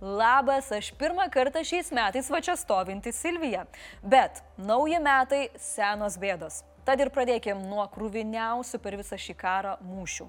Labas, aš pirmą kartą šiais metais va čia stovinti Silvija. Bet nauji metai - senos bėdos. Tad ir pradėkime nuo krūviniausių per visą šį karą mūšių.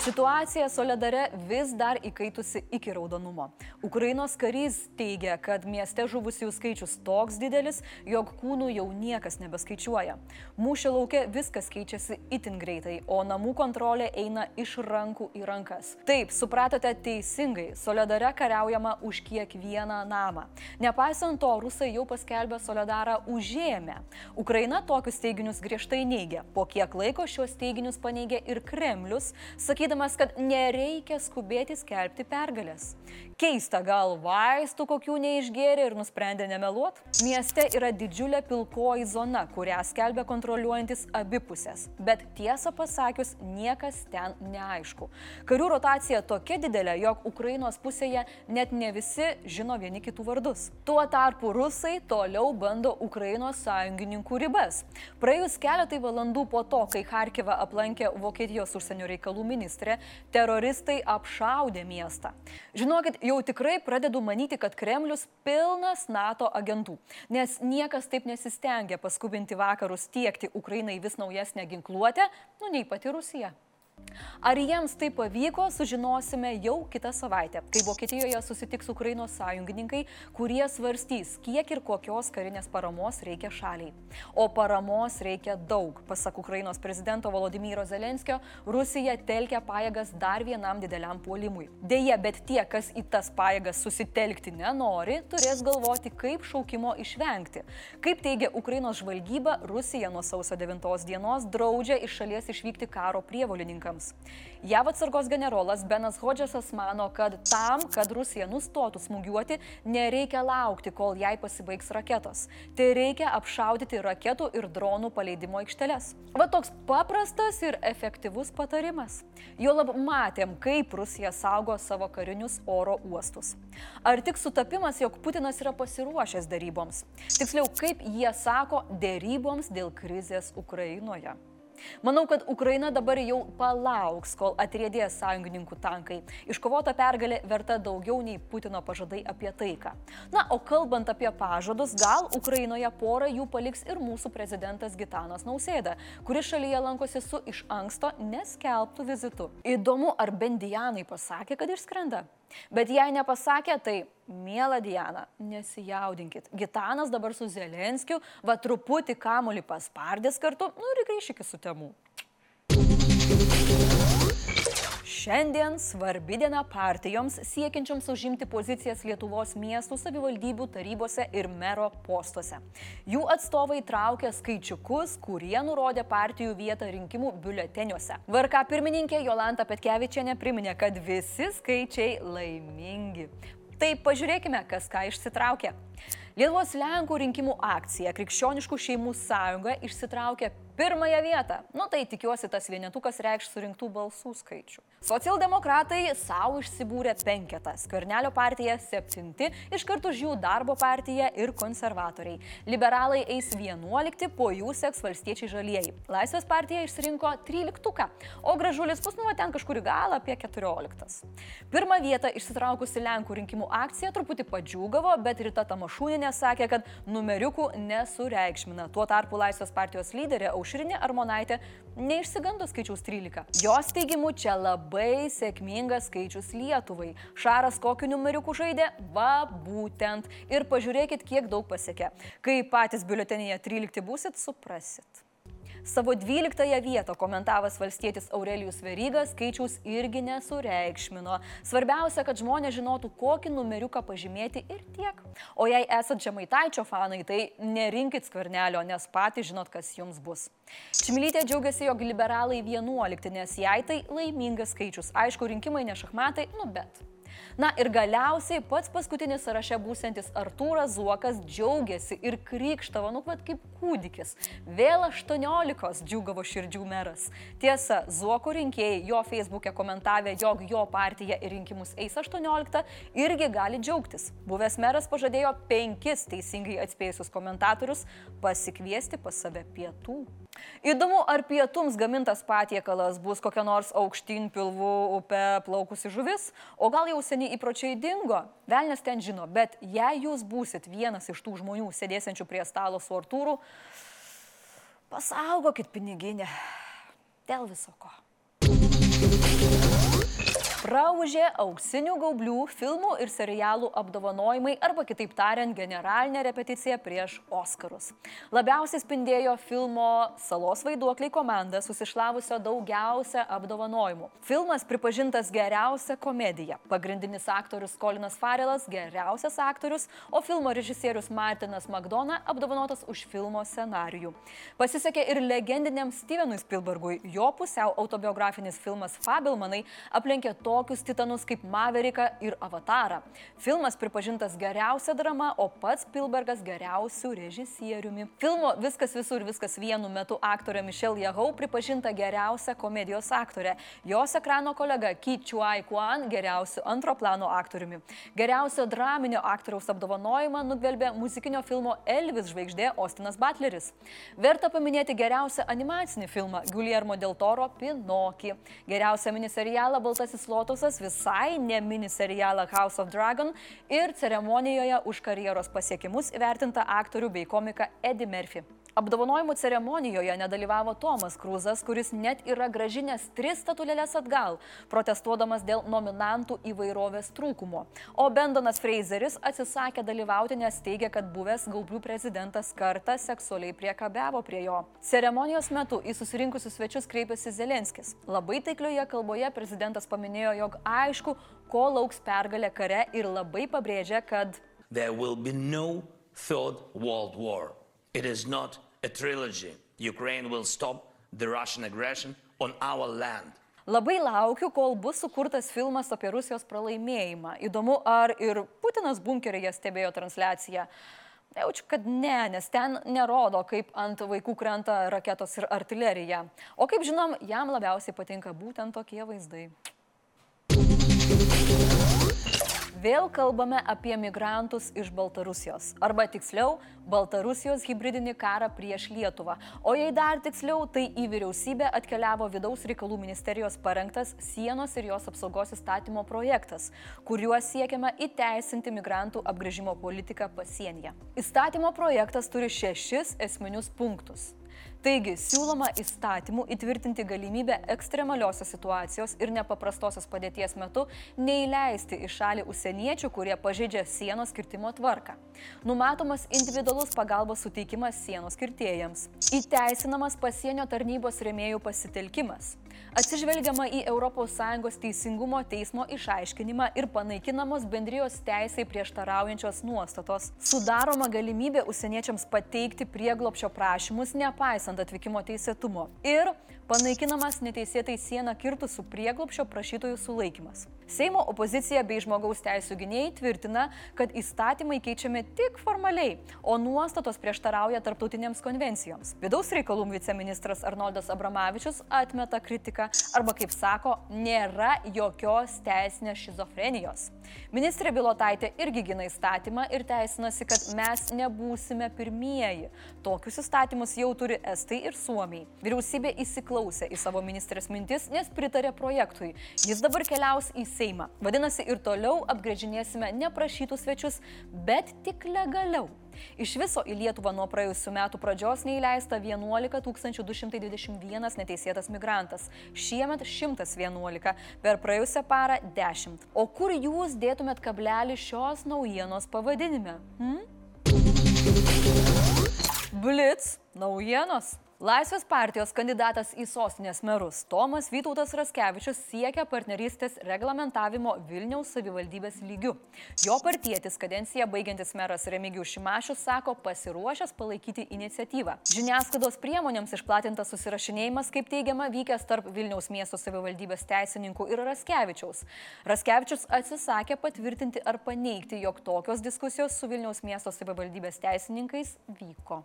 Situacija Soledare vis dar įkaitusi iki raudonumo. Ukrainos karys teigia, kad mieste žuvusiųjų skaičius toks didelis, jog kūnų jau niekas nebeskaičiuoja. Mūšio laukia viskas keičiasi itin greitai, o namų kontrolė eina iš rankų į rankas. Taip, supratote teisingai, Soledare kariaujama už kiekvieną namą. Nepaisant to, rusai jau paskelbė Soledarą užėmę. Ukraina tokius teiginius griežtai neigia. Po kiek laiko šios teiginius paneigė ir Kremlius, sakydama, sakydamas, kad nereikia skubėti skelbti pergalės. Keista, gal vaistų kokių neišgėrė ir nusprendė nemeluot? Mieste yra didžiulė pilkoji zona, kurią skelbia kontroliuojantis abipusės. Bet tiesą pasakius, niekas ten neaišku. Karių rotacija tokia didelė, jog Ukrainos pusėje net ne visi žino vieni kitų vardus. Tuo tarpu rusai toliau bando Ukrainos sąjungininkų ribas. Praėjus keletai valandų po to, kai Harkivą aplankė Vokietijos užsienio reikalų ministras, ministrė, teroristai apšaudė miestą. Žinokit, jau tikrai pradedu manyti, kad Kremlius pilnas NATO agentų, nes niekas taip nesistengia paskubinti vakarus tiekti Ukrainai vis naujesnę ginkluotę, nu nei pati Rusija. Ar jiems tai pavyko, sužinosime jau kitą savaitę, kai Vokietijoje susitiks Ukrainos sąjungininkai, kurie svarstys, kiek ir kokios karinės paramos reikia šaliai. O paramos reikia daug. Pasak Ukrainos prezidento Volodymyro Zelenskio, Rusija telkia pajėgas dar vienam dideliam puolimui. Deja, bet tie, kas į tas pajėgas susitelkti nenori, turės galvoti, kaip šaukimo išvengti. Kaip teigia Ukrainos žvalgyba, Rusija nuo sausio 9 dienos draudžia iš šalies išvykti karo prievolininkams dalykams. JAV atsargos generolas Benas Hodžesas mano, kad tam, kad Rusija nustotų smūgiuoti, nereikia laukti, kol jai pasibaigs raketos. Tai reikia apšaudyti raketų ir dronų paleidimo aikšteles. Va toks paprastas ir efektyvus patarimas. Jo lab matėm, kaip Rusija saugo savo karinius oro uostus. Ar tik sutapimas, jog Putinas yra pasiruošęs daryboms? Tiksliau, kaip jie sako, dėryboms dėl krizės Ukrainoje. Manau, kad Ukraina dabar jau palauks, kol atriedės sąjungininkų tankai. Iškovota pergalė verta daugiau nei Putino pažadai apie taiką. Na, o kalbant apie pažadus, gal Ukrainoje porą jų paliks ir mūsų prezidentas Gitanas Nausėda, kuris šalyje lankosi su iš anksto neskelbtų vizitu. Įdomu, ar Bendijanai pasakė, kad išskrenda. Bet jei nepasakė, tai Mėla Diana, nesijaudinkit. Gitanas dabar su Zelenskiu, va truputį kamulį paspardės kartu, nu ir grįžk iki sutemų. Šiandien svarbi diena partijoms siekiančioms užimti pozicijas Lietuvos miestų savivaldybių tarybose ir mero postuose. Jų atstovai traukia skaičiukus, kurie nurodė partijų vietą rinkimų biuleteniuose. VRK pirmininkė Jolanta Petkevičiane priminė, kad visi skaičiai laimingi. Tai pažiūrėkime, kas ką išsitraukė. Lietuvos Lenkų rinkimų akcija Krikščioniškų šeimų sąjunga išsitraukė pirmąją vietą. Nu tai tikiuosi tas vienetukas reikš surinktų balsų skaičių. Socialdemokratai savo išsibūrė penketą, Skvernelio partija septinti, iš karto už jų darbo partija ir konservatoriai. Liberalai eis vienuolikti, po jų seks valstiečiai žalieji. Laisvės partija išsirinko tryliktuką, o gražulis pusnuva ten kažkur į galą apie keturioliktas. Pirmą vietą išsitraukusi Lenkų rinkimų akcija truputį padžiūgavo, bet Rita Tamašūninė sakė, kad numeriukų nesureikšmina. Tuo tarpu Laisvės partijos lyderė Aušrinė Armonaitė neišsigando skaičiaus 13. Jos teigimu čia labai sėkmingas skaičius Lietuvai. Šaras kokiu numeriuku žaidė? Va, būtent. Ir pažiūrėkit, kiek daug pasiekė. Kai patys biuletenyje 13 būsit, suprasit. Savo 12 vietą komentavęs valstietis Aurelijus Verygas skaičiaus irgi nesureikšmino. Svarbiausia, kad žmonės žinotų, kokį numeriuką pažymėti ir tiek. O jei esate žemaitaičio fanai, tai nerinkit skvernelio, nes patys žinot, kas jums bus. Čimilytė džiaugiasi, jog liberalai 11, nes jai tai laimingas skaičius. Aišku, rinkimai ne šachmatai, nu bet. Na ir galiausiai pats paskutinis sąraše būsantis Artūras Zuokas džiaugiasi ir krikštavo, nu pat kaip kūdikis. Vėl 18 džiugavo širdžių meras. Tiesa, Zuoko rinkėjai jo Facebook'e komentavę, jog jo partija į rinkimus eis 18, irgi gali džiaugtis. Buvęs meras pažadėjo penkis teisingai atspėjusius komentatorius pasikviesti pas save pietų. Įdomu, ar pietums gamintas patiekalas bus kokia nors aukštyn pilvų upe plaukusi žuvis, o gal jau seniai įpročiai dingo, velnės ten žino, bet jei jūs būsit vienas iš tų žmonių sėdėsiančių prie stalo su Artūru, pasaugokit piniginę dėl visoko. Praužė auksinių gaublių filmų ir serialų apdovanojimai arba kitaip tariant generalinė repeticija prieš Oskarus. Labiausiai spindėjo filmo Salos vaiduokliai komanda susišlavusio daugiausia apdovanojimų. Filmas pripažintas geriausia komedija. Pagrindinis aktorius Kolinas Farelas geriausias aktorius, o filmo režisierius Martinas McDonough apdovanotas už filmo scenarijų. Pasisekė ir legendiniam Stevenui Spielbergui. Jo pusiau autobiografinis filmas Fabelmanai aplenkė to tokius titanus kaip Mavericką ir Avatarą. Filmas pripažintas geriausia drama, o pats Pilbergas geriausių režisieriumi. Filmo Viskas visur viskas vienu metu aktorė Michelle Yahoo pripažinta geriausia komedijos aktorė. Jos ekrano kolega Ki Chuai Kwan geriausiu antro plano aktoriumi. Geriausio draminio aktoriaus apdovanojimą nugvelbė muzikinio filmo Elvis žvaigždė Ostinas Butleris. Verta paminėti geriausią animacinį filmą Guillermo del Toro Pinokį. Geriausią miniserialą Baltasis Lotus Lotusas visai ne mini serialą House of Dragon ir ceremonijoje už karjeros pasiekimus įvertinta aktorių bei komiką Eddie Murphy. Apdovanojimų ceremonijoje nedalyvavo Tomas Krūzas, kuris net yra gražinęs tris statulėlės atgal, protestuodamas dėl nominantų įvairovės trūkumo. O Bendonas Fraseris atsisakė dalyvauti, nes teigia, kad buvęs gaublių prezidentas kartą seksualiai priekabiavo prie jo. Ceremonijos metu į susirinkusius svečius kreipėsi Zelenskis. Labai taiklioje kalboje prezidentas paminėjo, jog aišku, ko lauks pergalė kare ir labai pabrėžė, kad There will be no third world war. It is not a trilogy. Ukraine will stop the Russian aggression on our land. Labai laukiu, kol bus sukurtas filmas apie Rusijos pralaimėjimą. Įdomu, ar ir Putinas bunkeryje stebėjo transliaciją. Jaučiu, kad ne, nes ten nerodo, kaip ant vaikų krenta raketos ir artilerija. O kaip žinom, jam labiausiai patinka būtent tokie vaizdai. Vėl kalbame apie migrantus iš Baltarusijos, arba tiksliau, Baltarusijos hybridinį karą prieš Lietuvą. O jei dar tiksliau, tai į vyriausybę atkeliavo vidaus reikalų ministerijos parengtas sienos ir jos apsaugos įstatymo projektas, kuriuo siekiama įteisinti migrantų apgrėžimo politiką pasienyje. Įstatymo projektas turi šešis esminius punktus. Taigi, siūloma įstatymų įtvirtinti galimybę ekstremaliosios situacijos ir nepaprastosios padėties metu neįleisti į šalį užsieniečių, kurie pažeidžia sienos kirtimo tvarką. Numatomas individualus pagalbos suteikimas sienos kirtėjams. Įteisinamas pasienio tarnybos remėjų pasitelkimas. Atsižvelgiama į ES teisingumo teismo išaiškinimą ir panaikinamos bendrijos teisai prieštaraujančios nuostatos. Sudaroma galimybė užsieniečiams pateikti prieglopšio prašymus, nepaisant atvykimo teisėtumo. Ir panaikinamas neteisėtai sieną kirtusių prieglopšio prašytojų sulaikimas. Seimo opozicija bei žmogaus teisų gynėjai tvirtina, kad įstatymai keičiami tik formaliai, o nuostatos prieštarauja tarptautinėms konvencijoms. Vidaus reikalų viceministras Arnoldas Abramavičius atmeta kritiką arba, kaip sako, nėra jokios teisinės šizofrenijos. Ministrė Bilotaitė irgi gina įstatymą ir teisinasi, kad mes nebūsime pirmieji. Tokius įstatymus jau turi Estai ir Suomiai. Vyriausybė įsiklausė į savo ministrės mintis, nes pritarė projektui. Jis dabar keliaus į Seimą. Vadinasi, ir toliau apgrėžinėsime neprašytus svečius, bet tik legaliau. Iš viso į Lietuvą nuo praėjusių metų pradžios neįleista 11 221 neteisėtas migrantas. Šiemet 111, per praėjusią parą 10. O kur jūs dėtumėt kablelį šios naujienos pavadinime? Hmm? Blitz naujienos. Laisvės partijos kandidatas į sostinės merus Tomas Vytautas Raskevičius siekia partnerystės reglamentavimo Vilniaus savivaldybės lygių. Jo partietis kadenciją baigiantis meras Remigijus Šimašius sako pasiruošęs palaikyti iniciatyvą. Žiniasklaidos priemonėms išplatintas susirašinėjimas, kaip teigiama, vykęs tarp Vilniaus miesto savivaldybės teisininkų ir Raskevičiaus. Raskevičius atsisakė patvirtinti ar paneigti, jog tokios diskusijos su Vilniaus miesto savivaldybės teisininkais vyko.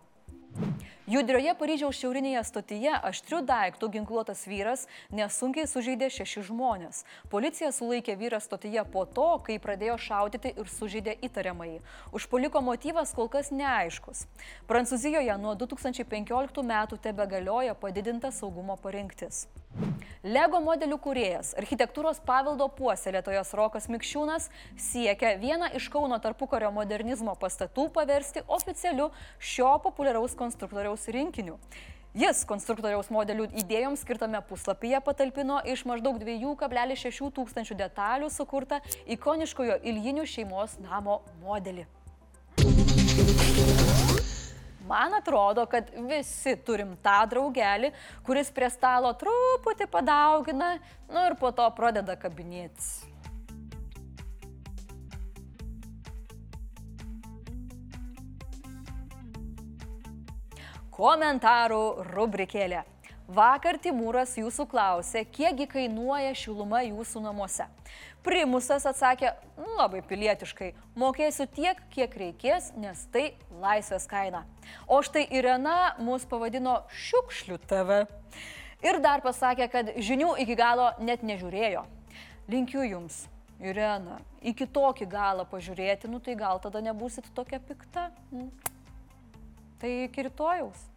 Judrioje Paryžiaus šiaurinėje stotyje aštrių daiktų ginkluotas vyras nesunkiai sužeidė šeši žmonės. Policija sulaikė vyrą stotyje po to, kai pradėjo šaudyti ir sužeidė įtariamąjį. Užpoliko motyvas kol kas neaiškus. Prancūzijoje nuo 2015 metų tebe galioja padidinta saugumo parinktis. Lego modelių kūrėjas, architektūros paveldo puoselėtojas Rokas Mikščiūnas siekia vieną iš Kauno tarpukario modernizmo pastatų paversti oficialiu šio populiaraus konstruktoriaus rinkiniu. Jis konstruktoriaus modelių idėjoms skirtame puslapyje patalpino iš maždaug 2,6 tūkstančių detalių sukurtą ikoniškojo Iljinių šeimos namo modelį. Man atrodo, kad visi turim tą draugelį, kuris prie stalo truputį padaugina, nu ir po to pradeda kabinėtis. Komentarų rubrikėlė. Vakar Timūras jūsų klausė, kiekgi kainuoja šiluma jūsų namuose. Primusas atsakė, nu, labai pilietiškai, mokėsiu tiek, kiek reikės, nes tai laisvės kaina. O štai Irena mus pavadino šiukšlių TV. Ir dar pasakė, kad žinių iki galo net nežiūrėjo. Linkiu jums, Irena, iki tokį galą pažiūrėti, nu tai gal tada nebūsit tokia pikta. Tai iki rytojaus.